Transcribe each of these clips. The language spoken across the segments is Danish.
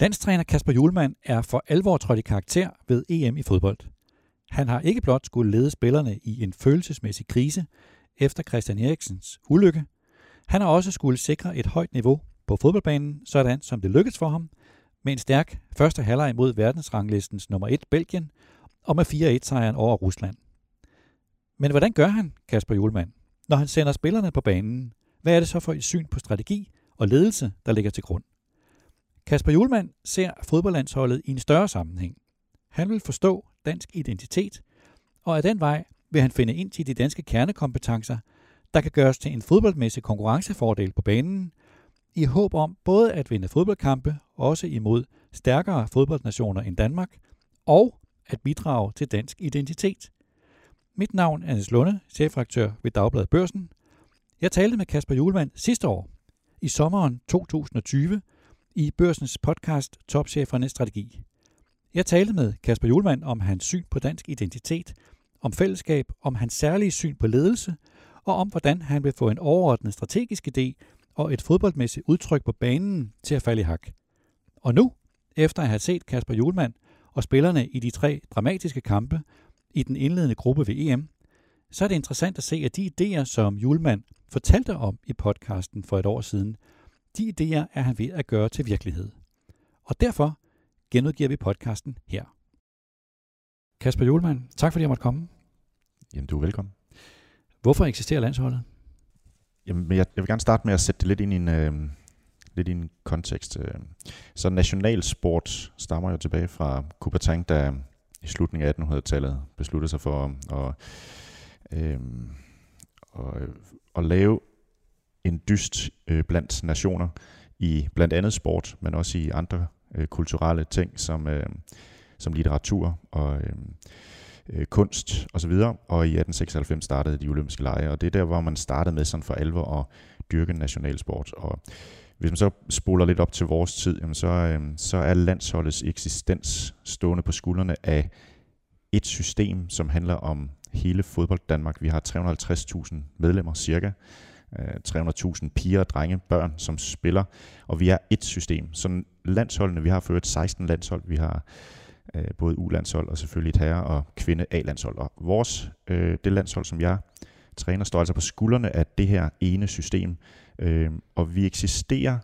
Landstræner Kasper Julemand er for alvor trådt i karakter ved EM i fodbold. Han har ikke blot skulle lede spillerne i en følelsesmæssig krise efter Christian Eriksens ulykke. Han har også skulle sikre et højt niveau på fodboldbanen, sådan som det lykkedes for ham, med en stærk første halvleg mod verdensranglistens nummer 1 Belgien og med 4-1-sejren over Rusland. Men hvordan gør han, Kasper Julemand, når han sender spillerne på banen? Hvad er det så for et syn på strategi og ledelse, der ligger til grund? Kasper Julemand ser fodboldlandsholdet i en større sammenhæng. Han vil forstå dansk identitet, og af den vej vil han finde ind til de danske kernekompetencer, der kan gøres til en fodboldmæssig konkurrencefordel på banen, i håb om både at vinde fodboldkampe, også imod stærkere fodboldnationer end Danmark, og at bidrage til dansk identitet. Mit navn er Niels Lunde, chefredaktør ved Dagbladet Børsen. Jeg talte med Kasper Julemand sidste år, i sommeren 2020, i Børsens podcast Topchefernes Strategi. Jeg talte med Kasper Julemand om hans syn på dansk identitet, om fællesskab, om hans særlige syn på ledelse, og om hvordan han vil få en overordnet strategisk idé og et fodboldmæssigt udtryk på banen til at falde i hak. Og nu, efter at have set Kasper Julemand og spillerne i de tre dramatiske kampe i den indledende gruppe ved EM, så er det interessant at se, at de idéer, som Julemand fortalte om i podcasten for et år siden, de idéer er han ved at gøre til virkelighed. Og derfor genudgiver vi podcasten her. Kasper Julemand, tak fordi jeg måtte komme. Jamen, du er velkommen. Hvorfor eksisterer landsholdet? Jamen, jeg, jeg vil gerne starte med at sætte det lidt ind i en, øh, lidt i en kontekst. Øh. Så nationalsport stammer jo tilbage fra Coubertin, der i slutningen af 1800-tallet besluttede sig for at, øh, at, at lave en dyst øh, blandt nationer i blandt andet sport, men også i andre øh, kulturelle ting som, øh, som litteratur og øh, øh, kunst osv. Og, og i 1896 startede de olympiske lege, og det er der, hvor man startede med sådan for alvor at dyrke nationalsport. Og hvis man så spoler lidt op til vores tid, jamen så, øh, så er landsholdets eksistens stående på skuldrene af et system, som handler om hele fodbold Danmark. Vi har 350.000 medlemmer cirka, Øh, 300.000 piger piger, drenge, børn, som spiller, og vi er et system. Så landsholdene, vi har ført 16 landshold, vi har øh, både U-landshold og selvfølgelig et herre- og kvinde A-landshold. Og vores, øh, det landshold, som jeg træner, står altså på skuldrene af det her ene system, øh, og vi eksisterer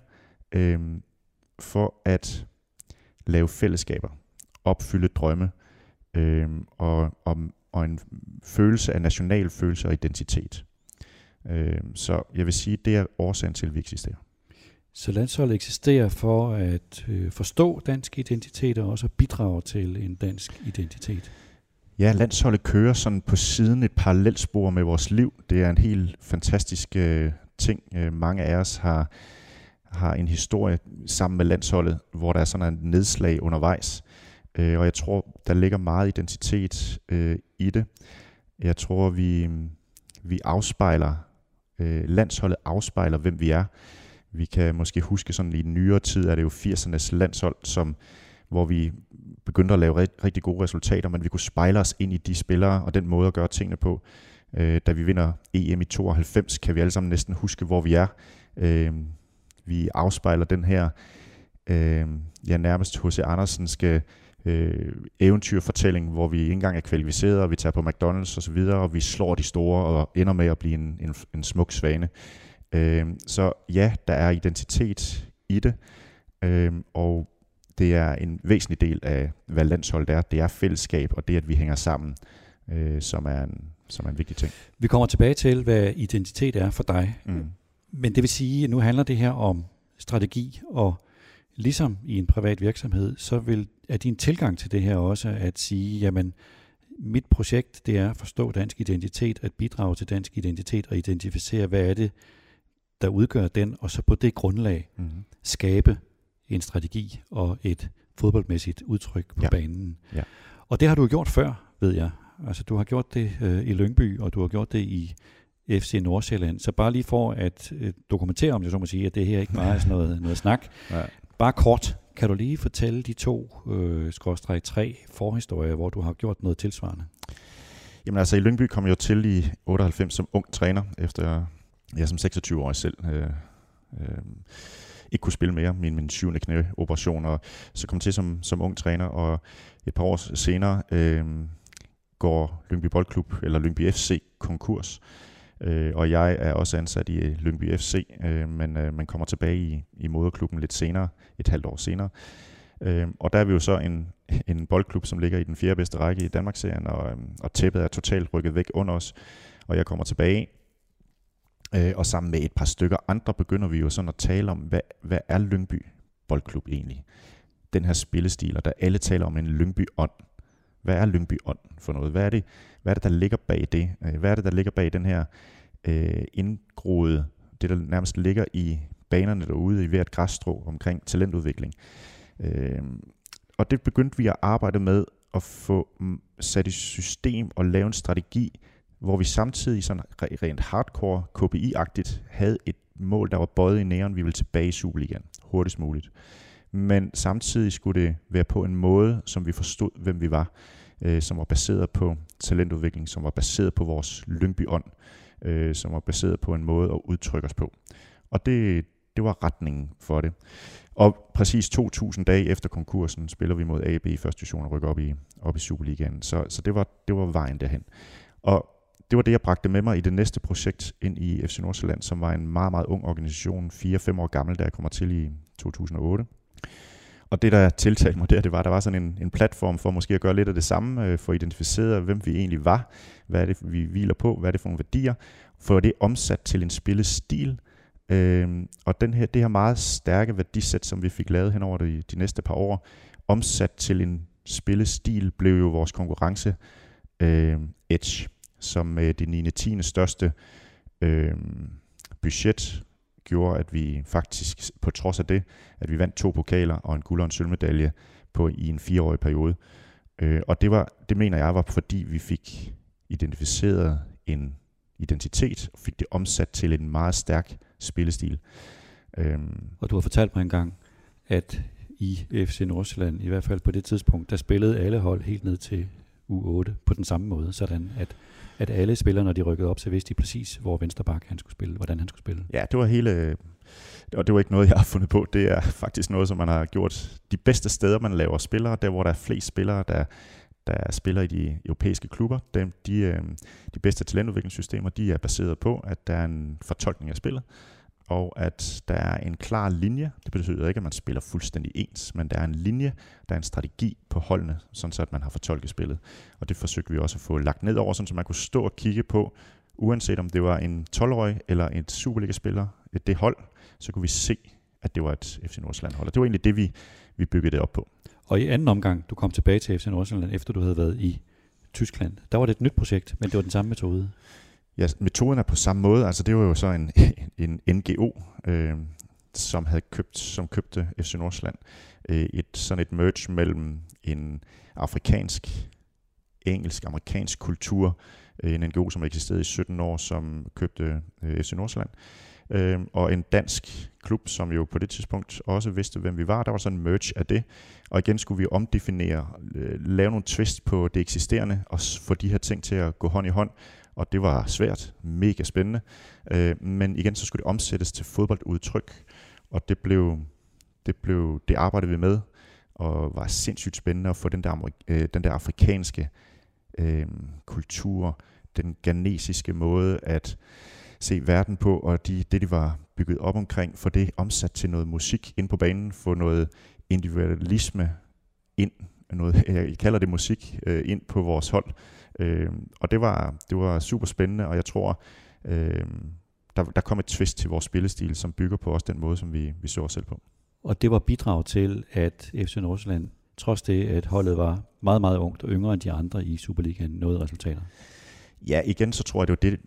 øh, for at lave fællesskaber, opfylde drømme øh, og, og, og en følelse af national følelse og identitet. Øh, så jeg vil sige, det er årsagen til, at vi eksisterer. Så landsholdet eksisterer for at øh, forstå dansk identitet og også bidrage til en dansk identitet? Ja, landsholdet kører sådan på siden et parallelt spor med vores liv. Det er en helt fantastisk øh, ting. Øh, mange af os har, har en historie sammen med landsholdet, hvor der er sådan en nedslag undervejs. Øh, og jeg tror, der ligger meget identitet øh, i det. Jeg tror, vi, vi afspejler øh, landsholdet afspejler, hvem vi er. Vi kan måske huske sådan i nyere tid, er det jo 80'ernes landshold, som, hvor vi begyndte at lave rigtig gode resultater, men vi kunne spejle os ind i de spillere og den måde at gøre tingene på. Øh, da vi vinder EM i 92, kan vi alle sammen næsten huske, hvor vi er. Øh, vi afspejler den her, øh, ja nærmest H.C. Andersenske øh, eventyrfortælling, hvor vi ikke engang er kvalificeret, og vi tager på McDonald's og så videre, og vi slår de store og ender med at blive en, en, en smuk svane. Øh, så ja, der er identitet i det, øh, og det er en væsentlig del af, hvad landsholdet er. Det er fællesskab, og det, at vi hænger sammen, øh, som, er en, som er en vigtig ting. Vi kommer tilbage til, hvad identitet er for dig. Mm. Men det vil sige, at nu handler det her om strategi, og ligesom i en privat virksomhed, så vil, er din tilgang til det her også at sige, jamen, mit projekt, det er at forstå dansk identitet, at bidrage til dansk identitet og identificere, hvad er det, der udgør den, og så på det grundlag mm-hmm. skabe en strategi og et fodboldmæssigt udtryk på ja. banen. Ja. Og det har du gjort før, ved jeg. Altså, du har gjort det øh, i Lyngby, og du har gjort det i FC Nordsjælland. Så bare lige for at øh, dokumentere, om jeg så må sige, at det her ikke bare er sådan noget, noget snak. Ja. Bare kort, kan du lige fortælle de to, øh, skråstrej tre forhistorier, hvor du har gjort noget tilsvarende? Jamen altså, i Lyngby kom jeg jo til i 98 som ung træner, efter jeg som 26-årig selv øh, øh, ikke kunne spille mere, min, min syvende knæoperation, og så kom til som, som ung træner, og et par år senere øh, går Lyngby Boldklub, eller Lyngby FC, konkurs. Øh, og jeg er også ansat i øh, Lyngby FC, øh, men øh, man kommer tilbage i, i moderklubben lidt senere, et halvt år senere. Øh, og der er vi jo så en, en boldklub, som ligger i den fjerde bedste række i Danmarksserien, og, øh, og tæppet er totalt rykket væk under os. Og jeg kommer tilbage, øh, og sammen med et par stykker andre begynder vi jo sådan at tale om, hvad, hvad er Lyngby Boldklub egentlig? Den her spillestil, og der alle taler om en Lyngby-ånd. Hvad er Lyngby-ånd for noget? Hvad er, det, hvad er det, der ligger bag det? Øh, hvad er det, der ligger bag den her øh, indgroede, det der nærmest ligger i banerne derude i hvert græsstrå omkring talentudvikling? Øh, og det begyndte vi at arbejde med at få mm, sat i system og lave en strategi, hvor vi samtidig sådan rent hardcore KPI-agtigt havde et mål, der var bøjet i næren, vi ville tilbage i Superligaen hurtigst muligt. Men samtidig skulle det være på en måde, som vi forstod, hvem vi var, øh, som var baseret på talentudvikling, som var baseret på vores Lyngby-ånd, øh, som var baseret på en måde at udtrykke os på. Og det, det var retningen for det. Og præcis 2.000 dage efter konkursen spiller vi mod AB i første division og rykker op i, op i Superligaen. Så, så det, var, det var vejen derhen. Og det var det, jeg bragte med mig i det næste projekt ind i FC Nordsjælland, som var en meget, meget ung organisation, 4-5 år gammel, da jeg kommer til i 2008. Og det, der tiltalte mig der, det var, der var sådan en, en platform for måske at gøre lidt af det samme, øh, for at identificere, hvem vi egentlig var, hvad er det, vi hviler på, hvad er det for nogle værdier, for det omsat til en spillestil, øh, og den her, det her meget stærke værdisæt, som vi fik lavet hen over de, de næste par år, omsat til en spillestil, blev jo vores konkurrence øh, Edge som øh, det 9. 10. største øh, budget gjorde, at vi faktisk, på trods af det, at vi vandt to pokaler og en guld og en sølvmedalje på, i en fireårig periode. Øh, og det, var, det mener jeg var, fordi vi fik identificeret en identitet, og fik det omsat til en meget stærk spillestil. Øhm. Og du har fortalt mig engang, at i FC Nordsjælland, i hvert fald på det tidspunkt, der spillede alle hold helt ned til U8 på den samme måde, sådan at at alle spillere, når de rykkede op, så vidste de præcis, hvor Vensterbak han skulle spille, hvordan han skulle spille. Ja, det var hele, og det var ikke noget, jeg har fundet på. Det er faktisk noget, som man har gjort de bedste steder, man laver spillere, der hvor der er flest spillere, der, der spiller i de europæiske klubber. De, de, de bedste talentudviklingssystemer, de er baseret på, at der er en fortolkning af spillet, og at der er en klar linje. Det betyder ikke, at man spiller fuldstændig ens, men der er en linje, der er en strategi på holdene, sådan så at man har fortolket spillet. Og det forsøgte vi også at få lagt ned over, sådan så man kunne stå og kigge på, uanset om det var en 12-årig eller en Superliga-spiller, det hold, så kunne vi se, at det var et FC Nordsjælland-hold. Og det var egentlig det, vi, vi byggede det op på. Og i anden omgang, du kom tilbage til FC Nordsjælland, efter du havde været i Tyskland, der var det et nyt projekt, men det var den samme metode. Ja, metoden er på samme måde. Altså det var jo så en, en NGO, øh, som havde købt, som købte FC Nordsjælland. Øh, et, sådan et merge mellem en afrikansk, engelsk-amerikansk kultur, øh, en NGO, som eksisterede i 17 år, som købte øh, FC Nordsjælland, øh, og en dansk klub, som jo på det tidspunkt også vidste, hvem vi var. Der var sådan en merge af det, og igen skulle vi omdefinere, øh, lave nogle twist på det eksisterende, og få de her ting til at gå hånd i hånd, og det var svært, mega spændende. Øh, men igen, så skulle det omsættes til fodboldudtryk, og det blev, det blev, det arbejdede vi med, og var sindssygt spændende at få den der, øh, den der afrikanske øh, kultur, den ghanesiske måde at se verden på, og de, det, de var bygget op omkring, for det omsat til noget musik ind på banen, få noget individualisme ind, noget, jeg kalder det musik, øh, ind på vores hold, Øh, og det var, det var super spændende, og jeg tror, øh, der, der kom et twist til vores spillestil, som bygger på også den måde, som vi, vi så os selv på. Og det var bidrag til, at FC Nordsjælland, trods det, at holdet var meget, meget ungt og yngre end de andre i Superligaen, nåede resultater? Ja, igen så tror jeg, det var det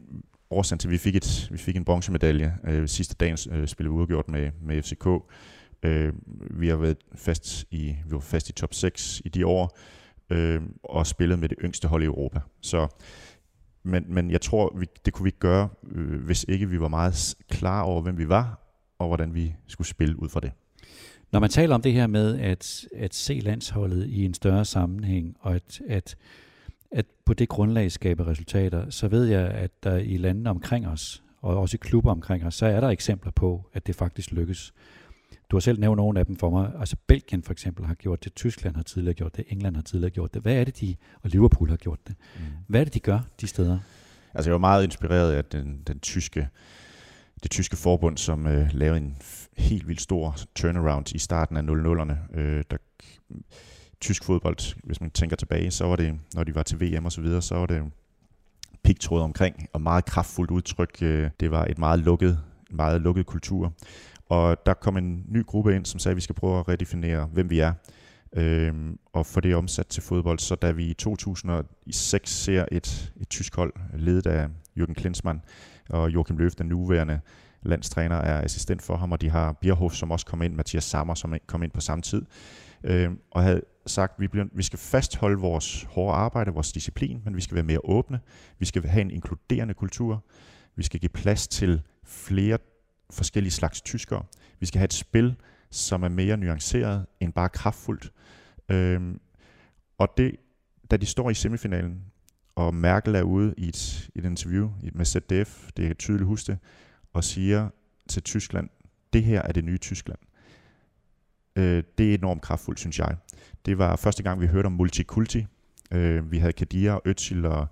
årsagen til, at vi fik, et, vi fik en bronzemedalje. Øh, sidste dagen øh, spillede vi udgjort med, med FCK. Øh, vi har været fast i, vi var fast i top 6 i de år øh, og spillet med det yngste hold i Europa. Så, men, men jeg tror, vi, det kunne vi ikke gøre, øh, hvis ikke vi var meget klar over, hvem vi var, og hvordan vi skulle spille ud fra det. Når man taler om det her med at, at se landsholdet i en større sammenhæng, og at, at, at på det grundlag skabe resultater, så ved jeg, at der i landene omkring os, og også i klubber omkring os, så er der eksempler på, at det faktisk lykkes. Du har selv nævnt nogle af dem for mig. Altså Belgien for eksempel har gjort det, Tyskland har tidligere gjort det, England har tidligere gjort det. Hvad er det, de, og Liverpool har gjort det. Mm. Hvad er det, de gør de steder? Altså jeg var meget inspireret af den, den tyske, det tyske forbund, som øh, lavede en helt vildt stor turnaround i starten af 00'erne. Øh, der, tysk fodbold, hvis man tænker tilbage, så var det, når de var til VM og så videre, så var det pigtråd omkring, og meget kraftfuldt udtryk. Øh, det var et meget lukket, meget lukket kultur. Og der kom en ny gruppe ind, som sagde, at vi skal prøve at redefinere, hvem vi er, øh, og få det omsat til fodbold. Så da vi i 2006 ser et, et tysk hold, ledet af Jürgen Klinsmann og Joachim Löw, den nuværende landstræner, er assistent for ham, og de har Bierhoff, som også kom ind, Mathias Sammer, som kom ind på samme tid, øh, og havde sagt, at vi, bliver, vi skal fastholde vores hårde arbejde, vores disciplin, men vi skal være mere åbne, vi skal have en inkluderende kultur, vi skal give plads til flere forskellige slags tyskere. Vi skal have et spil, som er mere nuanceret end bare kraftfuldt. Øhm, og det, da de står i semifinalen, og Merkel er ude i et, et interview med ZDF, det er tydeligt huske og siger til Tyskland, det her er det nye Tyskland. Øh, det er enormt kraftfuldt, synes jeg. Det var første gang, vi hørte om multikulti. Øh, vi havde Kadir, Özil og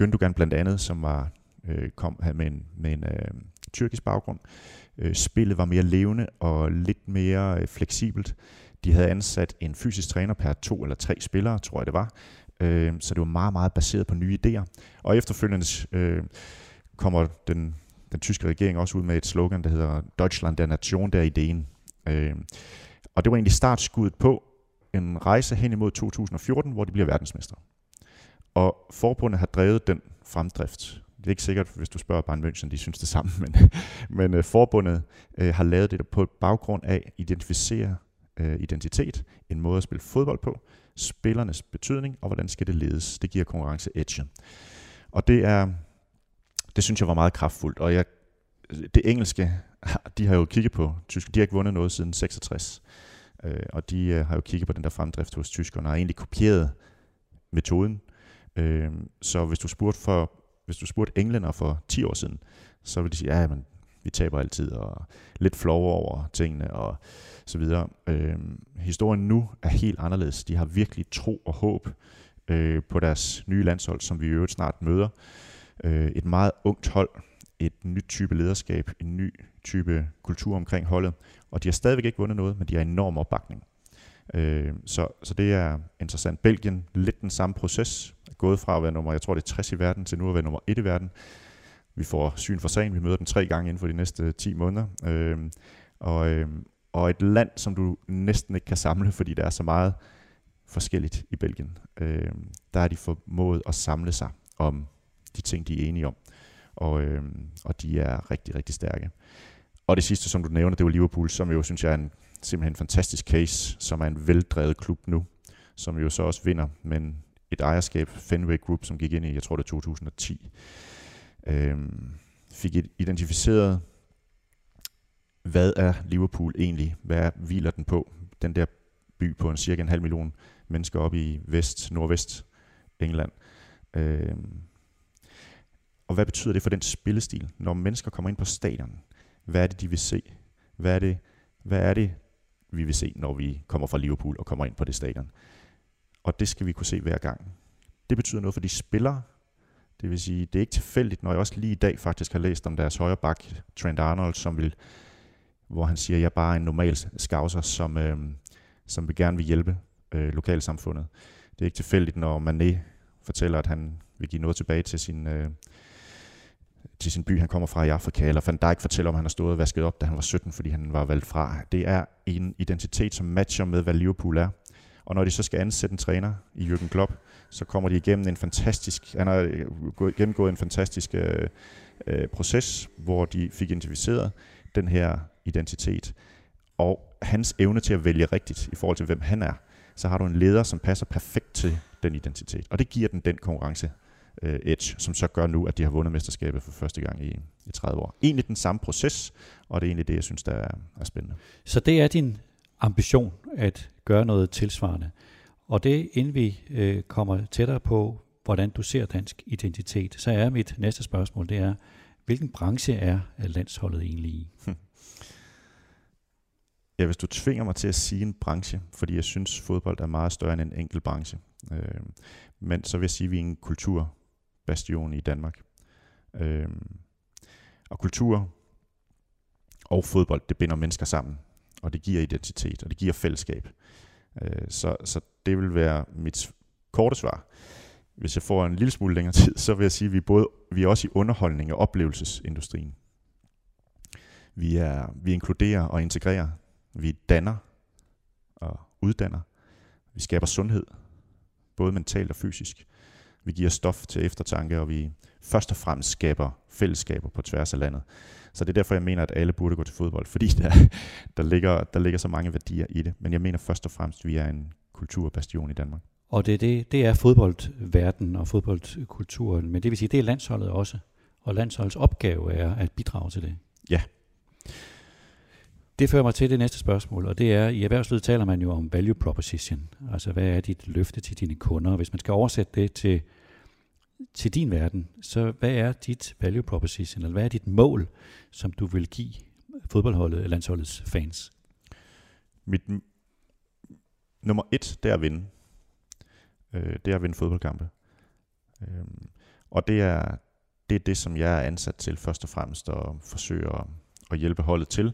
Gündogan blandt andet, som var øh, kom med en, med en øh, tyrkisk baggrund. Øh, spillet var mere levende og lidt mere øh, fleksibelt. De havde ansat en fysisk træner per to eller tre spillere, tror jeg det var. Øh, så det var meget, meget baseret på nye idéer. Og efterfølgende øh, kommer den, den tyske regering også ud med et slogan, der hedder Deutschland der Nation der ideen. Øh, og det var egentlig startskuddet på en rejse hen imod 2014, hvor de bliver verdensmester. Og forbundet har drevet den fremdrift det er ikke sikkert, hvis du spørger Bayern München, de synes det samme, men, men øh, forbundet øh, har lavet det på baggrund af at identificere øh, identitet, en måde at spille fodbold på, spillernes betydning, og hvordan skal det ledes. Det giver konkurrence edge. Og det er, det synes jeg var meget kraftfuldt, og jeg, det engelske, de har jo kigget på tysk, de har ikke vundet noget siden 66, øh, og de øh, har jo kigget på den der fremdrift hos tyskerne, og har egentlig kopieret metoden. Øh, så hvis du spurgte for hvis du spurgte englænder for 10 år siden, så ville de sige, ja, men vi taber altid, og lidt flove over tingene, og så videre. Øh, historien nu er helt anderledes. De har virkelig tro og håb øh, på deres nye landshold, som vi i øvrigt snart møder. Øh, et meget ungt hold, et nyt type lederskab, en ny type kultur omkring holdet, og de har stadigvæk ikke vundet noget, men de har enorm opbakning. Øh, så, så det er interessant. Belgien, lidt den samme proces, gået fra at være nummer, jeg tror det er 60 i verden, til nu at være nummer 1 i verden. Vi får syn for sagen, vi møder den tre gange inden for de næste 10 måneder. Øh, og, øh, og et land, som du næsten ikke kan samle, fordi der er så meget forskelligt i Belgien. Øh, der er de formået at samle sig om de ting, de er enige om. Og, øh, og de er rigtig, rigtig stærke. Og det sidste, som du nævner, det var Liverpool, som jo synes jeg er en simpelthen fantastisk case, som er en veldrevet klub nu, som jo så også vinder, men et ejerskab, Fenway Group, som gik ind i, jeg tror det er 2010, øh, fik identificeret, hvad er Liverpool egentlig? Hvad hviler den på? Den der by på en cirka en halv million mennesker oppe i vest, nordvest England. Øh, og hvad betyder det for den spillestil? Når mennesker kommer ind på stadion, hvad er det, de vil se? Hvad er det, hvad er det vi vil se, når vi kommer fra Liverpool og kommer ind på det stadion. Og det skal vi kunne se hver gang. Det betyder noget for de spillere. Det vil sige, det er ikke tilfældigt, når jeg også lige i dag faktisk har læst om deres højre bak, Trent Arnold, som vil, hvor han siger, at jeg er bare en normal skavser, som, øh, som vil gerne vil hjælpe øh, lokalsamfundet. Det er ikke tilfældigt, når Mané fortæller, at han vil give noget tilbage til sin, øh, til sin by, han kommer fra i Afrika, eller Van Dijk fortæller om, han har stået og vasket op, da han var 17, fordi han var valgt fra. Det er en identitet, som matcher med, hvad Liverpool er. Og når de så skal ansætte en træner i Jürgen Klopp, så kommer de igennem en fantastisk, han har øh, gennemgået en fantastisk øh, øh, proces, hvor de fik identificeret den her identitet. Og hans evne til at vælge rigtigt i forhold til, hvem han er, så har du en leder, som passer perfekt til den identitet. Og det giver den den konkurrence øh, edge, som så gør nu, at de har vundet mesterskabet for første gang i, i 30 år. Egentlig den samme proces, og det er egentlig det, jeg synes, der er, er spændende. Så det er din ambition at gøre noget tilsvarende. Og det, inden vi øh, kommer tættere på, hvordan du ser dansk identitet, så er mit næste spørgsmål, det er, hvilken branche er landsholdet egentlig i? Ja, hvis du tvinger mig til at sige en branche, fordi jeg synes, fodbold er meget større end en enkelt branche, øh, men så vil jeg sige, at vi er en bastion i Danmark. Øh, og kultur og fodbold, det binder mennesker sammen, og det giver identitet, og det giver fællesskab. Øh, så, så det vil være mit korte svar. Hvis jeg får en lille smule længere tid, så vil jeg sige, at vi både, vi er også i underholdning og oplevelsesindustrien. Vi, er, vi inkluderer og integrerer. Vi danner og uddanner. Vi skaber sundhed, både mentalt og fysisk. Vi giver stof til eftertanke, og vi først og fremmest skaber fællesskaber på tværs af landet. Så det er derfor, jeg mener, at alle burde gå til fodbold, fordi der, der, ligger, der ligger så mange værdier i det. Men jeg mener først og fremmest, at vi er en kulturbastion i Danmark. Og det, det, det er fodboldverdenen og fodboldkulturen, men det vil sige, det er landsholdet også. Og landsholdets opgave er at bidrage til det. Ja. Det fører mig til det næste spørgsmål, og det er, i erhvervslivet taler man jo om value proposition. Altså, hvad er dit løfte til dine kunder? Hvis man skal oversætte det til, til din verden, så hvad er dit value proposition, eller hvad er dit mål, som du vil give fodboldholdet, landsholdets fans? Mit nummer et, det er at vinde. Øh, det er at vinde fodboldkampe. Øh, og det er, det er det, som jeg er ansat til først og fremmest at forsøge at, at hjælpe holdet til.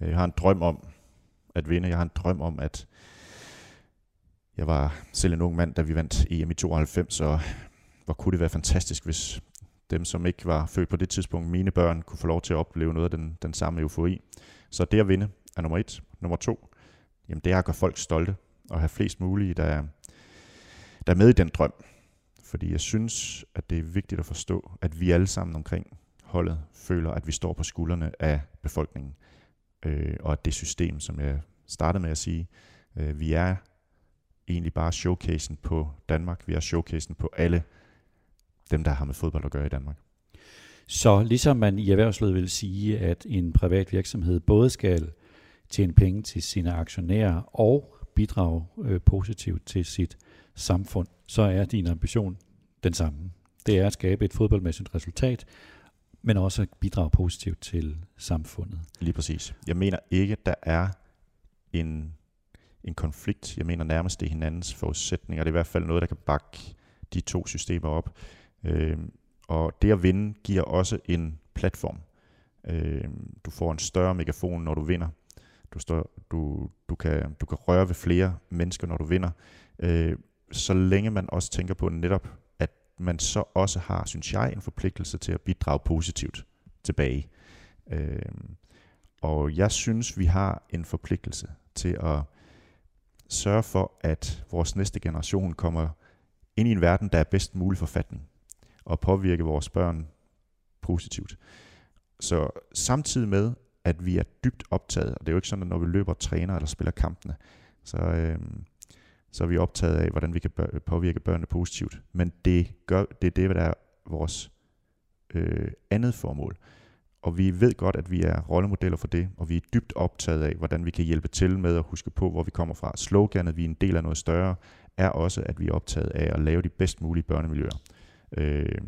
Øh, jeg har en drøm om at vinde. Jeg har en drøm om, at jeg var selv en ung mand, da vi vandt EM i 92, og hvor kunne det være fantastisk, hvis dem, som ikke var født på det tidspunkt, mine børn, kunne få lov til at opleve noget af den, den samme eufori. Så det at vinde er nummer et. Nummer to, jamen det er at gøre folk stolte, og have flest mulige, der, der er med i den drøm. Fordi jeg synes, at det er vigtigt at forstå, at vi alle sammen omkring holdet føler, at vi står på skuldrene af befolkningen. Øh, og at det system, som jeg startede med at sige, øh, vi er egentlig bare showcasen på Danmark. Vi er showcasen på alle dem, der har med fodbold at gøre i Danmark. Så ligesom man i erhvervslivet vil sige, at en privat virksomhed både skal tjene penge til sine aktionærer og bidrage øh, positivt til sit samfund, så er din ambition den samme. Det er at skabe et fodboldmæssigt resultat, men også bidrage positivt til samfundet. Lige præcis. Jeg mener ikke, der er en, en konflikt. Jeg mener nærmest det er hinandens forudsætninger. Det er i hvert fald noget, der kan bakke de to systemer op. Øh, og det at vinde giver også en platform. Øh, du får en større megafon, når du vinder. Du, står, du, du, kan, du kan røre ved flere mennesker, når du vinder. Øh, så længe man også tænker på netop, man så også har, synes jeg, en forpligtelse til at bidrage positivt tilbage. Øh, og jeg synes, vi har en forpligtelse til at sørge for, at vores næste generation kommer ind i en verden, der er bedst mulig forfatning, og påvirke vores børn positivt. Så samtidig med, at vi er dybt optaget, og det er jo ikke sådan, at når vi løber og træner eller spiller kampene, så, øh, så er vi optaget af, hvordan vi kan påvirke børnene positivt. Men det, gør, det er det, der er vores øh, andet formål. Og vi ved godt, at vi er rollemodeller for det, og vi er dybt optaget af, hvordan vi kan hjælpe til med at huske på, hvor vi kommer fra. Sloganet, vi er en del af noget større, er også, at vi er optaget af at lave de bedst mulige børnemiljøer. Øh,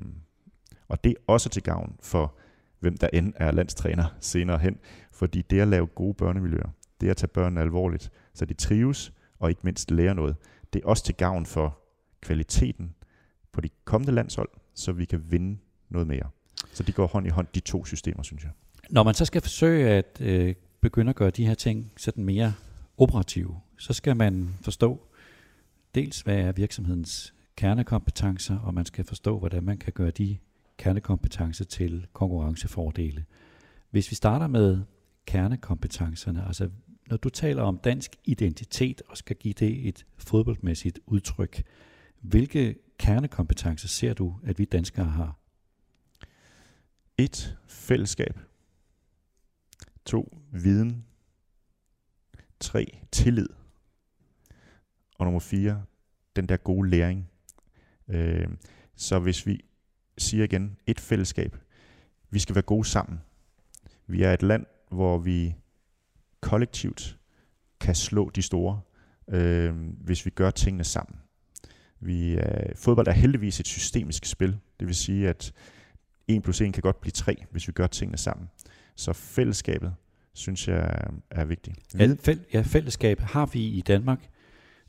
og det er også til gavn for, hvem der end er landstræner senere hen, fordi det at lave gode børnemiljøer, det er at tage børnene alvorligt, så de trives, og ikke mindst lære noget. Det er også til gavn for kvaliteten på de kommende landshold, så vi kan vinde noget mere. Så de går hånd i hånd, de to systemer, synes jeg. Når man så skal forsøge at øh, begynde at gøre de her ting sådan mere operative, så skal man forstå dels, hvad er virksomhedens kernekompetencer, og man skal forstå, hvordan man kan gøre de kernekompetencer til konkurrencefordele. Hvis vi starter med kernekompetencerne, altså når du taler om dansk identitet og skal give det et fodboldmæssigt udtryk, hvilke kernekompetencer ser du, at vi danskere har? Et, fællesskab. To, viden. Tre, tillid. Og nummer fire, den der gode læring. Øh, så hvis vi siger igen, et fællesskab. Vi skal være gode sammen. Vi er et land, hvor vi kollektivt kan slå de store, øh, hvis vi gør tingene sammen. Vi er, fodbold er heldigvis et systemisk spil. Det vil sige, at 1 plus 1 kan godt blive 3, hvis vi gør tingene sammen. Så fællesskabet, synes jeg er vigtigt. Ja, fæl- ja, fællesskab har vi i Danmark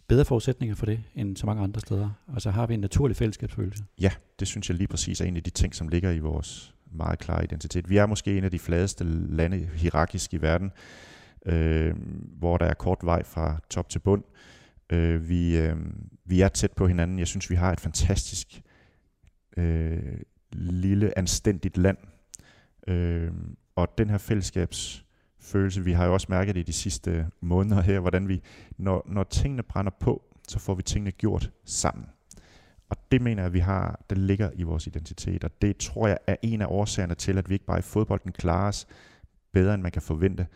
bedre forudsætninger for det, end så mange andre steder. Altså har vi en naturlig fællesskabsfølelse? Ja, det synes jeg lige præcis er en af de ting, som ligger i vores meget klare identitet. Vi er måske en af de fladeste lande hierarkisk i verden, øh, hvor der er kort vej fra top til bund. Øh, vi, øh, vi er tæt på hinanden. Jeg synes, vi har et fantastisk øh, lille, anstændigt land. Øh, og den her fællesskabsfølelse, vi har jo også mærket det i de sidste måneder her, hvordan vi, når, når tingene brænder på, så får vi tingene gjort sammen. Og det mener jeg, at vi har, det ligger i vores identitet, og det tror jeg er en af årsagerne til, at vi ikke bare i fodbolden klarer os bedre, end man kan forvente.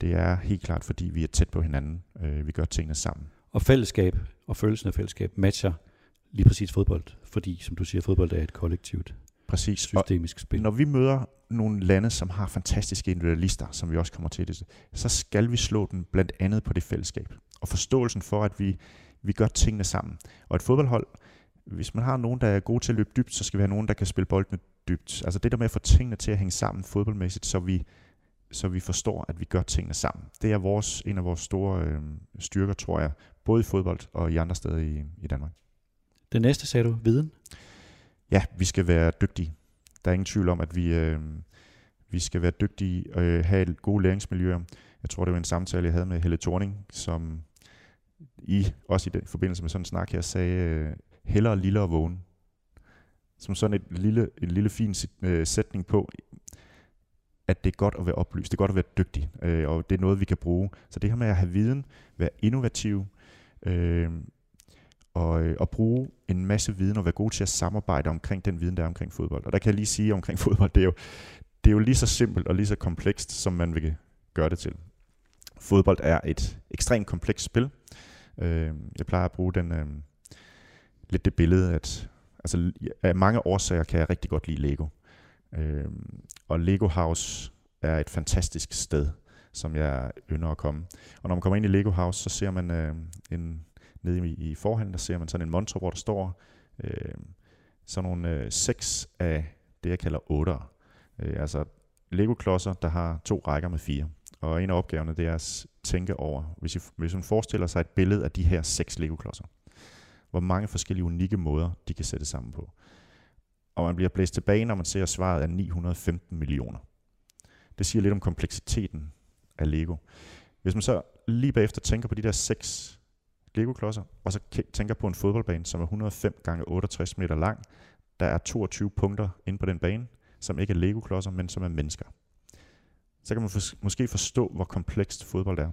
Det er helt klart, fordi vi er tæt på hinanden. Øh, vi gør tingene sammen. Og fællesskab og følelsen af fællesskab matcher lige præcis fodbold, fordi, som du siger, fodbold er et kollektivt Præcis. systemisk spil. Når vi møder nogle lande, som har fantastiske individualister, som vi også kommer til det, så skal vi slå den blandt andet på det fællesskab. Og forståelsen for, at vi, vi gør tingene sammen. Og et fodboldhold, hvis man har nogen, der er gode til at løbe dybt, så skal vi have nogen, der kan spille boldene dybt. Altså det der med at få tingene til at hænge sammen fodboldmæssigt, så vi, så vi forstår, at vi gør tingene sammen. Det er vores, en af vores store øh, styrker, tror jeg, både i fodbold og i andre steder i, i Danmark. Det næste sagde du, viden? Ja, vi skal være dygtige. Der er ingen tvivl om, at vi, øh, vi skal være dygtige og øh, have gode læringsmiljøer. Jeg tror, det var en samtale, jeg havde med Helle Thorning, som i, også i den forbindelse med sådan en snak her, sagde, øh, hellere lille og vågen. Som sådan et lille, en lille fin øh, sætning på, at det er godt at være oplyst, det er godt at være dygtig, øh, og det er noget, vi kan bruge. Så det her med at have viden, være innovativ, øh, og, øh, og bruge en masse viden og være god til at samarbejde omkring den viden, der er omkring fodbold. Og der kan jeg lige sige omkring fodbold, det er jo, det er jo lige så simpelt og lige så komplekst, som man vil gøre det til. Fodbold er et ekstremt komplekst spil. Øh, jeg plejer at bruge den, øh, lidt det billede, at altså, af mange årsager kan jeg rigtig godt lide Lego. Øh, og Lego House er et fantastisk sted, som jeg ynder at komme. Og når man kommer ind i Lego House, så ser man øh, en, nede i, i forhallen, der ser man sådan en montre, hvor der står øh, sådan nogle øh, seks af det, jeg kalder otter. Øh, altså Lego-klodser, der har to rækker med fire. Og en af opgaverne, det er at tænke over, hvis, I, hvis man forestiller sig et billede af de her seks Lego-klodser, hvor mange forskellige unikke måder, de kan sætte sammen på. Og man bliver blæst tilbage, når man ser, at svaret er 915 millioner. Det siger lidt om kompleksiteten af Lego. Hvis man så lige bagefter tænker på de der seks Lego-klodser, og så tænker på en fodboldbane, som er 105 gange 68 meter lang, der er 22 punkter inde på den bane, som ikke er Lego-klodser, men som er mennesker. Så kan man for, måske forstå, hvor komplekst fodbold er.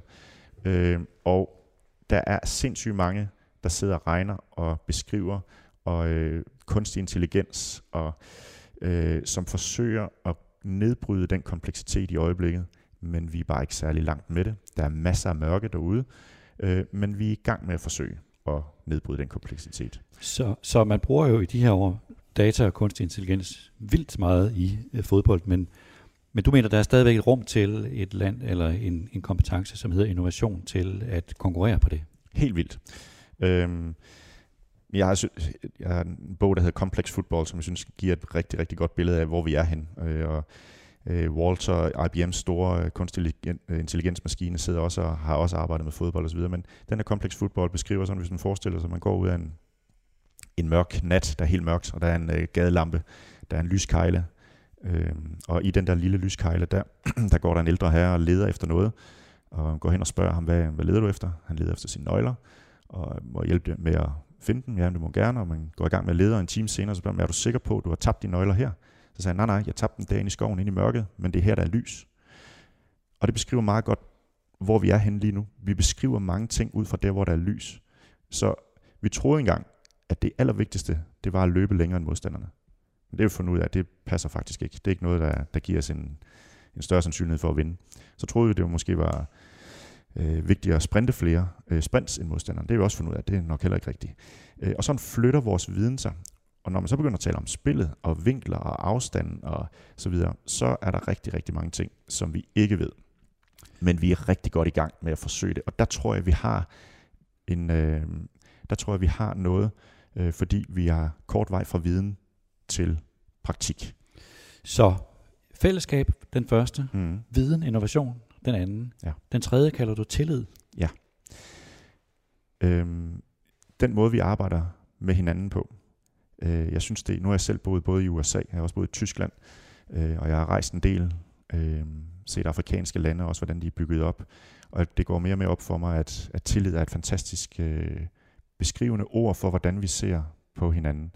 Øh, og der er sindssygt mange, der sidder og regner og beskriver, og øh, kunstig intelligens, og øh, som forsøger at nedbryde den kompleksitet i øjeblikket, men vi er bare ikke særlig langt med det. Der er masser af mørke derude, øh, men vi er i gang med at forsøge at nedbryde den kompleksitet. Så, så man bruger jo i de her år data og kunstig intelligens vildt meget i øh, fodbold, men, men du mener, der er stadigvæk et rum til et land eller en, en kompetence, som hedder innovation, til at konkurrere på det? Helt vildt. Øhm, jeg har, jeg har en bog, der hedder Complex Football, som jeg synes giver et rigtig, rigtig godt billede af, hvor vi er hen. Øh, og øh, Walter, IBM's store øh, kunstig øh, intelligensmaskine, sidder også og har også arbejdet med fodbold osv., men den her Complex Football beskriver sådan, hvis man forestiller sig, at man går ud af en, en mørk nat, der er helt mørkt, og der er en øh, gadelampe, der er en lyskejle, øh, og i den der lille lyskejle der, der går der en ældre herre og leder efter noget, og går hen og spørger ham, hvad, hvad leder du efter? Han leder efter sine nøgler, og må hjælpe med at finde dem. Ja, det må gerne, og man går i gang med at lede, og en time senere, så spørger man, er du sikker på, at du har tabt dine nøgler her? Så sagde han, nej, nej, jeg tabte dem derinde i skoven, inde i mørket, men det er her, der er lys. Og det beskriver meget godt, hvor vi er henne lige nu. Vi beskriver mange ting ud fra der, hvor der er lys. Så vi troede engang, at det allervigtigste, det var at løbe længere end modstanderne. Men det er vi fundet ud af, at det passer faktisk ikke. Det er ikke noget, der, der giver os en, en større sandsynlighed for at vinde. Så troede vi, det måske var øh, vigtigere at sprinte flere øh, sprints end modstanderen. Det er jo også fundet ud af, at det er nok heller ikke rigtigt. Øh, og sådan flytter vores viden sig. Og når man så begynder at tale om spillet og vinkler og afstanden og så videre, så er der rigtig, rigtig mange ting, som vi ikke ved. Men vi er rigtig godt i gang med at forsøge det. Og der tror jeg, vi har en, øh, der tror jeg, vi har noget, øh, fordi vi har kort vej fra viden til praktik. Så fællesskab, den første. Mm. Viden, innovation, den anden. Ja. Den tredje kalder du tillid. Øhm, den måde, vi arbejder med hinanden på. Øh, jeg synes det, nu har jeg selv boet både i USA, jeg har også boet i Tyskland, øh, og jeg har rejst en del, øh, set afrikanske lande, også hvordan de er bygget op. Og det går mere og mere op for mig, at, at tillid er et fantastisk øh, beskrivende ord for, hvordan vi ser på hinanden,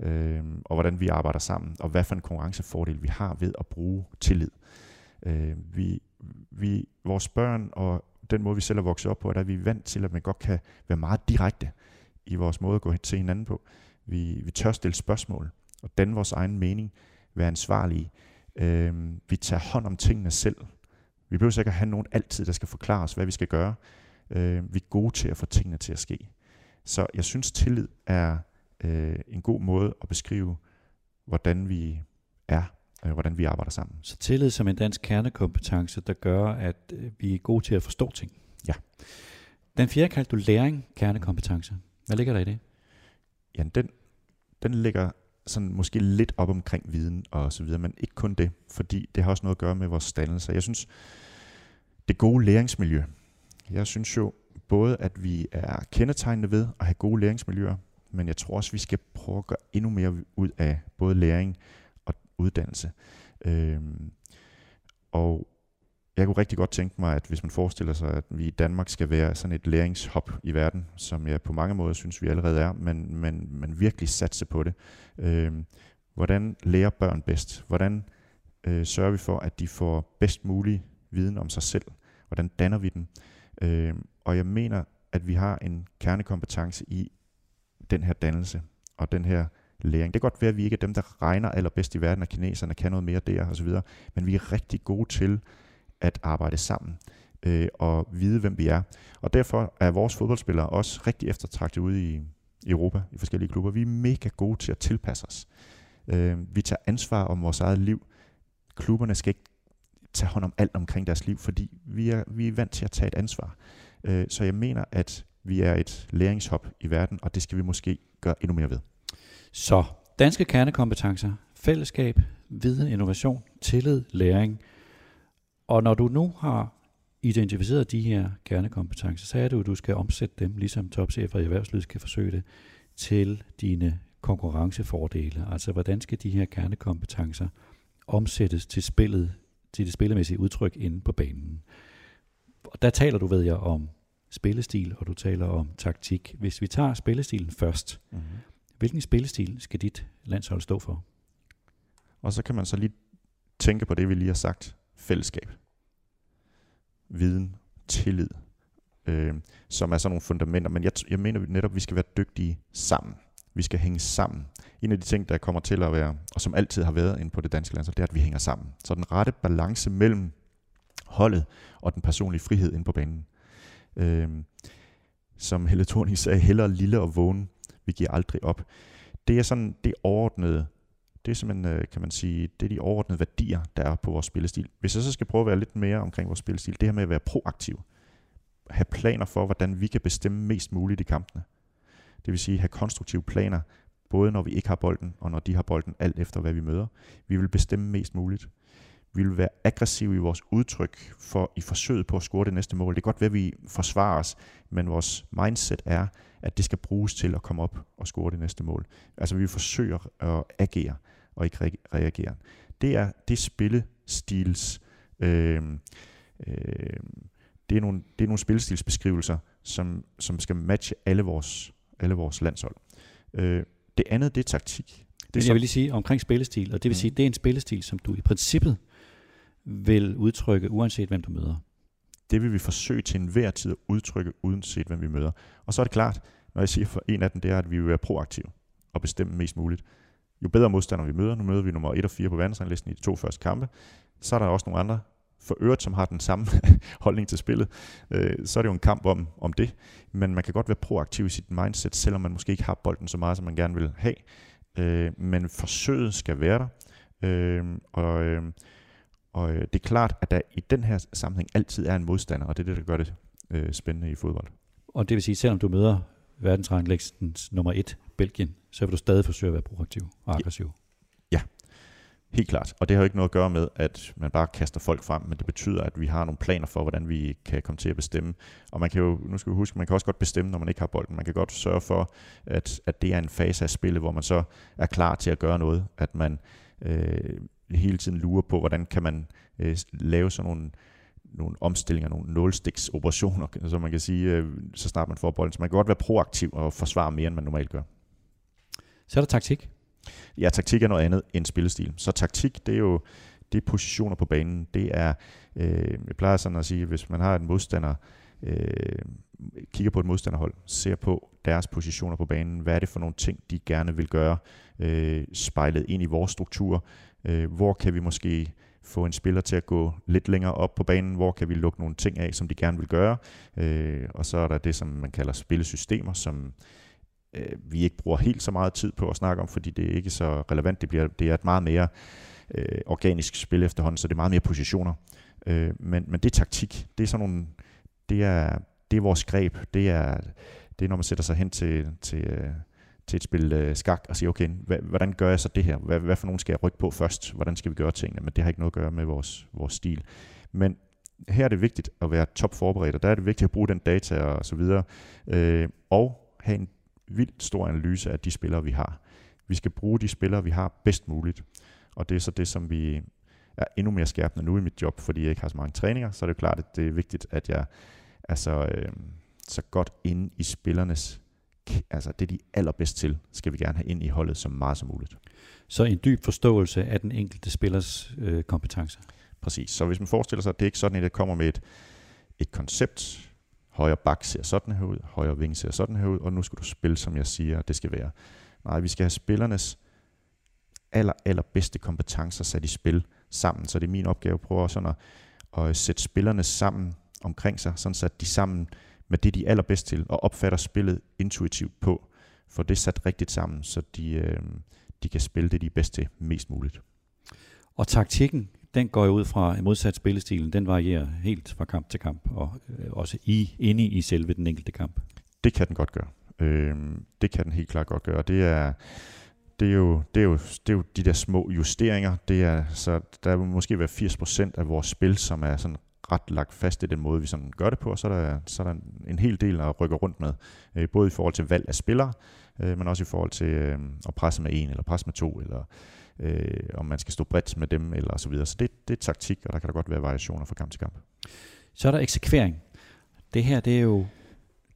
øh, og hvordan vi arbejder sammen, og hvad for en konkurrencefordel vi har ved at bruge tillid. Øh, vi, vi, vores børn og den måde, vi selv er vokset op på, er, at vi er vant til, at man godt kan være meget direkte i vores måde at gå til hinanden på. Vi, vi tør stille spørgsmål og danne vores egen mening, være ansvarlige. Øh, vi tager hånd om tingene selv. Vi behøver ikke at have nogen altid, der skal forklare os, hvad vi skal gøre. Øh, vi er gode til at få tingene til at ske. Så jeg synes, tillid er øh, en god måde at beskrive, hvordan vi er, øh, hvordan vi arbejder sammen. Så tillid som en dansk kernekompetence, der gør, at øh, vi er gode til at forstå ting. Ja. Den fjerde kaldte du læring kernekompetence. Hvad ligger der i det? Ja, den, den ligger sådan måske lidt op omkring viden og så videre, men ikke kun det, fordi det har også noget at gøre med vores dannelse. Jeg synes, det gode læringsmiljø, jeg synes jo både, at vi er kendetegnende ved at have gode læringsmiljøer, men jeg tror også, vi skal prøve at gøre endnu mere ud af både læring uddannelse. Øhm, og jeg kunne rigtig godt tænke mig, at hvis man forestiller sig, at vi i Danmark skal være sådan et læringshop i verden, som jeg på mange måder synes, vi allerede er, men, men, men virkelig satse på det. Øhm, hvordan lærer børn bedst? Hvordan øh, sørger vi for, at de får bedst mulig viden om sig selv? Hvordan danner vi dem? Øhm, og jeg mener, at vi har en kernekompetence i den her dannelse og den her læring. Det kan godt være, at vi ikke er dem, der regner allerbedst i verden, og kineserne kan noget mere der osv., men vi er rigtig gode til at arbejde sammen øh, og vide, hvem vi er. Og derfor er vores fodboldspillere også rigtig eftertragtet ude i, Europa, i forskellige klubber. Vi er mega gode til at tilpasse os. Øh, vi tager ansvar om vores eget liv. Klubberne skal ikke tage hånd om alt omkring deres liv, fordi vi er, vi er vant til at tage et ansvar. Øh, så jeg mener, at vi er et læringshop i verden, og det skal vi måske gøre endnu mere ved. Så danske kernekompetencer, fællesskab, viden, innovation, tillid, læring. Og når du nu har identificeret de her kernekompetencer, så er det jo, at du skal omsætte dem, ligesom topchefer i erhvervslivet skal forsøge det, til dine konkurrencefordele. Altså, hvordan skal de her kernekompetencer omsættes til spillet, til det spillemæssige udtryk inde på banen. Og der taler du, ved jeg, om spillestil, og du taler om taktik. Hvis vi tager spillestilen først, Mm-hmm hvilken spillestil skal dit landshold stå for? Og så kan man så lige tænke på det, vi lige har sagt. Fællesskab. Viden. Tillid. Øh, som er sådan nogle fundamenter. Men jeg, jeg mener netop, at vi skal være dygtige sammen. Vi skal hænge sammen. En af de ting, der kommer til at være, og som altid har været inde på det danske landshold, det er, at vi hænger sammen. Så den rette balance mellem holdet og den personlige frihed inde på banen. Øh, som Helle Thorning sagde, hellere lille og vågen. Vi giver aldrig op. Det er sådan det overordnede det er simpelthen, øh, kan man sige, det er de overordnede værdier, der er på vores spillestil. Hvis jeg så skal prøve at være lidt mere omkring vores spillestil, det her med at være proaktiv. Have planer for, hvordan vi kan bestemme mest muligt i kampene. Det vil sige have konstruktive planer, både når vi ikke har bolden, og når de har bolden, alt efter hvad vi møder. Vi vil bestemme mest muligt. Vi vil være aggressive i vores udtryk for i forsøget på at score det næste mål. Det kan godt være, at vi forsvarer os, men vores mindset er, at det skal bruges til at komme op og score det næste mål. Altså vi forsøger at agere og ikke re- reagere. Det er det spillestils øh, øh, det er nogle, det er nogle spillestilsbeskrivelser, som, som skal matche alle vores, alle vores landshold. Øh, det andet, det er taktik. Det Det er jeg vil lige sige omkring spillestil, og det vil Mm. sige, det er en spillestil, som du i princippet vil udtrykke, uanset hvem du møder. det vil vi forsøge til enhver tid at udtrykke, uanset hvem vi møder. Og så er det klart, når jeg siger for en af dem, det er, at vi vil være proaktive og bestemme mest muligt. Jo bedre modstander vi møder, nu møder vi nummer 1 og 4 på verdensranglisten i de to første kampe, så er der også nogle andre for øvrigt, som har den samme holdning til spillet, øh, så er det jo en kamp om, om det. Men man kan godt være proaktiv i sit mindset, selvom man måske ikke har bolden så meget, som man gerne vil have. Øh, men forsøget skal være der. Øh, og, øh, og øh, det er klart, at der i den her sammenhæng altid er en modstander, og det er det, der gør det øh, spændende i fodbold. Og det vil sige, selvom du møder verdensranglistens nummer et, Belgien, så vil du stadig forsøge at være proaktiv og aggressiv. Helt klart. Og det har jo ikke noget at gøre med, at man bare kaster folk frem, men det betyder, at vi har nogle planer for, hvordan vi kan komme til at bestemme. Og man kan jo, nu skal vi huske, man kan også godt bestemme, når man ikke har bolden. Man kan godt sørge for, at, at det er en fase af spillet, hvor man så er klar til at gøre noget. At man øh, hele tiden lurer på, hvordan kan man øh, lave sådan nogle nogle omstillinger, nogle nålstiksoperationer, så man kan sige, øh, så snart man får bolden. Så man kan godt være proaktiv og forsvare mere, end man normalt gør. Så er der taktik. Ja, taktik er noget andet end spillestil. Så taktik, det er jo det er positioner på banen. Det er, øh, jeg plejer sådan at sige, hvis man har en modstander, øh, kigger på et modstanderhold, ser på deres positioner på banen, hvad er det for nogle ting, de gerne vil gøre, øh, spejlet ind i vores struktur, øh, hvor kan vi måske få en spiller til at gå lidt længere op på banen, hvor kan vi lukke nogle ting af, som de gerne vil gøre, øh, og så er der det, som man kalder spillesystemer, som øh, vi ikke bruger helt så meget tid på at snakke om, fordi det er ikke så relevant. Det, bliver, det er et meget mere øh, organisk spil efterhånden, så det er meget mere positioner. Øh, men, men det er taktik. Det er sådan nogle, det er, det er vores greb. Det er, det er, når man sætter sig hen til, til, øh, til et spil øh, skak og siger, okay, hva, hvordan gør jeg så det her? Hvad, hvad for nogen skal jeg rykke på først? Hvordan skal vi gøre tingene? Men det har ikke noget at gøre med vores, vores stil. Men her er det vigtigt at være top forberedt, og der er det vigtigt at bruge den data og så videre, øh, og have en vildt stor analyse af de spillere, vi har. Vi skal bruge de spillere, vi har bedst muligt. Og det er så det, som vi er endnu mere skærpende nu i mit job, fordi jeg ikke har så mange træninger, så er det klart, at det er vigtigt, at jeg er så, øh, så godt inde i spillernes, altså det de allerbedst til, skal vi gerne have ind i holdet så meget som muligt. Så en dyb forståelse af den enkelte spillers øh, kompetence. Præcis. Så hvis man forestiller sig, at det er ikke sådan, at det kommer med et, et koncept, højre bak ser sådan her ud, højre ving ser sådan her ud, og nu skal du spille, som jeg siger, det skal være. Nej, vi skal have spillernes aller, aller bedste kompetencer sat i spil sammen, så det er min opgave at prøve sådan at, at sætte spillerne sammen omkring sig, sådan så de sammen med det, de er allerbedst til, og opfatter spillet intuitivt på, for det sat rigtigt sammen, så de, øh, de kan spille det, de er bedst til mest muligt. Og taktikken, den går jo ud fra modsat spillestilen. Den varierer helt fra kamp til kamp, og øh, også i, inde i selve den enkelte kamp. Det kan den godt gøre. Øh, det kan den helt klart godt gøre. Det er, det er, jo, det, er jo, det er jo de der små justeringer. Det er, så der vil måske være 80% af vores spil, som er sådan ret lagt fast i den måde, vi sådan gør det på, og så er der, så er der en hel del at rykke rundt med. Øh, både i forhold til valg af spillere, øh, men også i forhold til øh, at presse med en, eller presse med to, eller øh, om man skal stå bredt med dem, eller så videre. Så det, det er taktik, og der kan der godt være variationer fra kamp til kamp. Så er der eksekvering. Det her, det er jo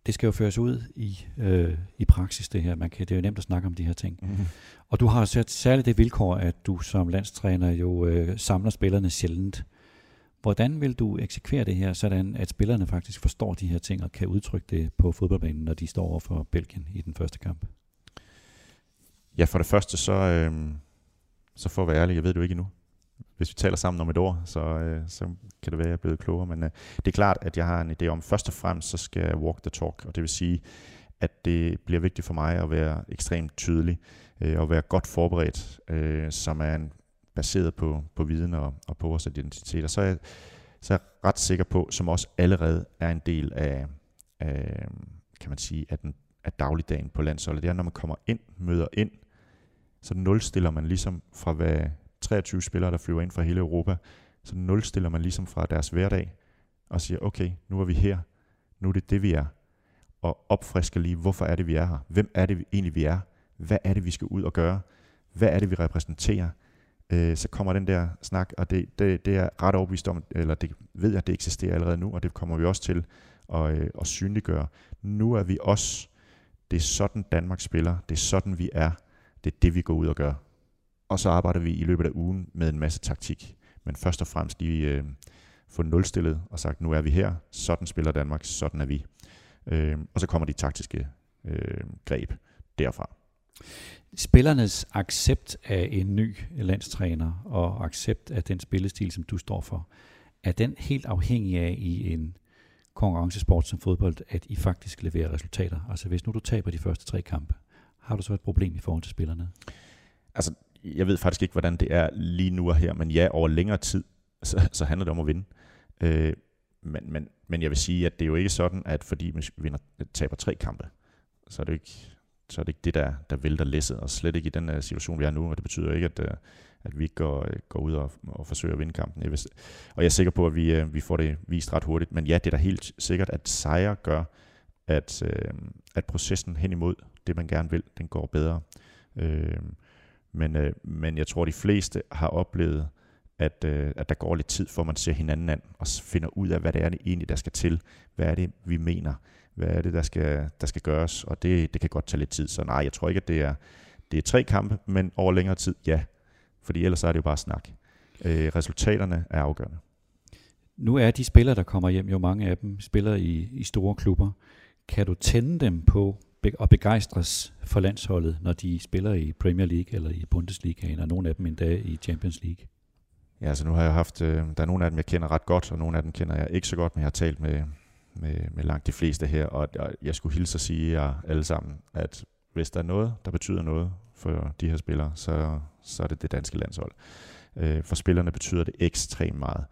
det skal jo føres ud i, øh, i praksis, det her. Man kan, det er jo nemt at snakke om de her ting. Mm-hmm. Og du har sat særligt det vilkår, at du som landstræner jo øh, samler spillerne sjældent. Hvordan vil du eksekvere det her, sådan at spillerne faktisk forstår de her ting og kan udtrykke det på fodboldbanen, når de står over for Belgien i den første kamp? Ja, for det første så, øh, så for at være ærlig, jeg ved det jo ikke endnu. Hvis vi taler sammen om et år, så, øh, så kan det være, at jeg er blevet klogere. Men øh, det er klart, at jeg har en idé om, først og fremmest, så skal jeg walk the talk. Og det vil sige, at det bliver vigtigt for mig at være ekstremt tydelig øh, og være godt forberedt, øh, som er en, baseret på, på viden og, og på vores identitet. Og så er, jeg, så er jeg ret sikker på, som også allerede er en del af, af kan man sige, af, den, af dagligdagen på landsholdet, det er, når man kommer ind, møder ind, så nulstiller man ligesom fra hvad 23 spillere, der flyver ind fra hele Europa, så nulstiller man ligesom fra deres hverdag og siger, okay, nu er vi her, nu er det det, vi er, og opfrisker lige, hvorfor er det, vi er her? Hvem er det egentlig, vi er? Hvad er det, vi skal ud og gøre? Hvad er det, vi repræsenterer? Øh, så kommer den der snak, og det, det, det er ret overbevist om, eller det ved jeg, det eksisterer allerede nu, og det kommer vi også til at, øh, at synliggøre. Nu er vi os. Det er sådan Danmark spiller. Det er sådan vi er. Det er det, vi går ud og gør. Og så arbejder vi i løbet af ugen med en masse taktik. Men først og fremmest lige øh, få nulstillet og sagt, nu er vi her, sådan spiller Danmark, sådan er vi. Øh, og så kommer de taktiske øh, greb derfra. Spillernes accept af en ny landstræner og accept af den spillestil, som du står for, er den helt afhængig af i en konkurrencesport som fodbold, at I faktisk leverer resultater? Altså hvis nu du taber de første tre kampe, har du så et problem i forhold til spillerne? Altså, jeg ved faktisk ikke, hvordan det er lige nu og her, men ja, over længere tid, så, så handler det om at vinde. Øh, men, men, men jeg vil sige, at det er jo ikke sådan, at fordi vi vinder, taber tre kampe, så er det ikke, så er det ikke det, der, der vælter læsset, og slet ikke i den uh, situation, vi er nu, og det betyder ikke, at, uh, at vi ikke går, øh, går ud og, og forsøger at vinde kampen. Jeg vil, og jeg er sikker på, at vi, vi får det vist ret hurtigt. Men ja, det er da helt sikkert, at sejre gør, at, at processen hen imod det, man gerne vil, den går bedre. men, men jeg tror, de fleste har oplevet, at, øh, at der går lidt tid, for man ser hinanden an og finder ud af, hvad det er det egentlig, der skal til. Hvad er det, vi mener? Hvad er det, der skal, der skal gøres? Og det, det kan godt tage lidt tid. Så nej, jeg tror ikke, at det er, det er tre kampe, men over længere tid, ja. Fordi ellers er det jo bare snak. Øh, resultaterne er afgørende. Nu er de spillere, der kommer hjem, jo mange af dem spiller i, i store klubber. Kan du tænde dem på og begejstres for landsholdet, når de spiller i Premier League eller i Bundesliga, og nogle af dem endda i Champions League? Ja, altså nu har jeg haft, øh, der er nogle af dem, jeg kender ret godt, og nogle af dem kender jeg ikke så godt, men jeg har talt med, med, med langt de fleste her, og, og jeg skulle hilse at sige jer alle sammen, at hvis der er noget, der betyder noget for de her spillere, så, så er det det danske landshold. Øh, for spillerne betyder det ekstremt meget.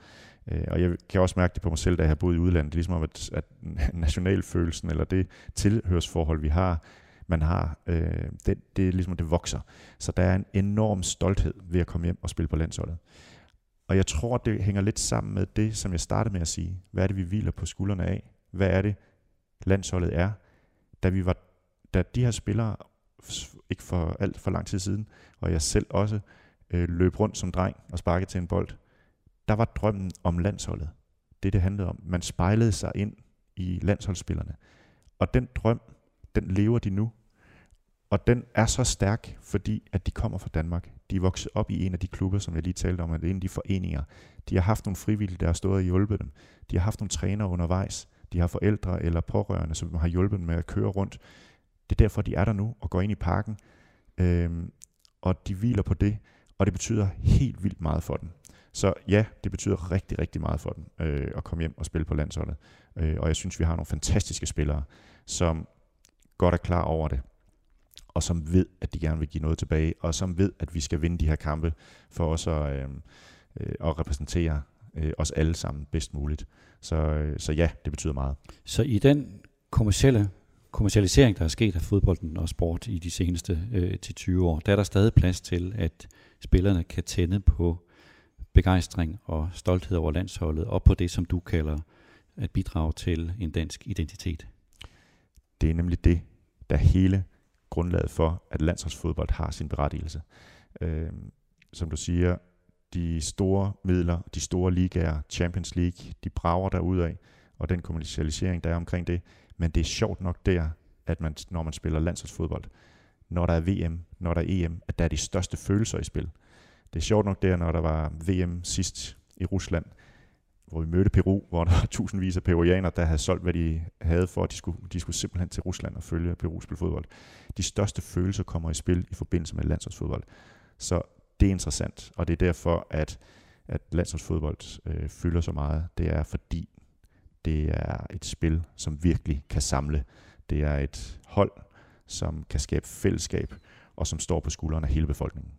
Øh, og jeg kan også mærke det på mig selv, da jeg har boet i udlandet. Det er ligesom om, at, at nationalfølelsen, eller det tilhørsforhold, vi har, man har, øh, det, det er ligesom, det vokser. Så der er en enorm stolthed ved at komme hjem og spille på landsholdet. Og jeg tror, det hænger lidt sammen med det, som jeg startede med at sige. Hvad er det, vi hviler på skuldrene af? Hvad er det, landsholdet er? Da, vi var, da de her spillere, ikke for alt for lang tid siden, og jeg selv også, øh, løb rundt som dreng og sparkede til en bold, der var drømmen om landsholdet. Det, det handlede om. Man spejlede sig ind i landsholdsspillerne. Og den drøm, den lever de nu. Og den er så stærk, fordi at de kommer fra Danmark. De er vokset op i en af de klubber, som jeg lige talte om, at det er en af de foreninger. De har haft nogle frivillige, der har stået og hjulpet dem. De har haft nogle trænere undervejs. De har forældre eller pårørende, som har hjulpet dem med at køre rundt. Det er derfor, de er der nu og går ind i parken. øh, og de hviler på det, og det betyder helt vildt meget for dem. Så ja, det betyder rigtig, rigtig meget for dem øh, at komme hjem og spille på landsholdet. Øh, og jeg synes, vi har nogle fantastiske spillere, som godt er klar over det og som ved, at de gerne vil give noget tilbage, og som ved, at vi skal vinde de her kampe for os at, øh, øh, at repræsentere øh, os alle sammen bedst muligt. Så, øh, så ja, det betyder meget. Så i den kommercielle kommercialisering, der er sket af fodbolden og sport i de seneste øh, til 20 år, der er der stadig plads til, at spillerne kan tænde på begejstring og stolthed over landsholdet, og på det, som du kalder at bidrage til en dansk identitet. Det er nemlig det, der hele grundlaget for, at landsholdsfodbold har sin berettigelse. Øh, som du siger, de store midler, de store ligaer, Champions League, de brager af, og den kommercialisering, der er omkring det. Men det er sjovt nok der, at man, når man spiller landsholdsfodbold, når der er VM, når der er EM, at der er de største følelser i spil. Det er sjovt nok der, når der var VM sidst i Rusland, hvor vi mødte Peru, hvor der var tusindvis af peruanere, der havde solgt, hvad de havde for, at de skulle, de skulle simpelthen til Rusland og følge Peru spille fodbold. De største følelser kommer i spil i forbindelse med landsholdsfodbold. Så det er interessant, og det er derfor, at, at landsholdsfodbold øh, fylder så meget. Det er fordi, det er et spil, som virkelig kan samle. Det er et hold, som kan skabe fællesskab, og som står på skuldrene af hele befolkningen.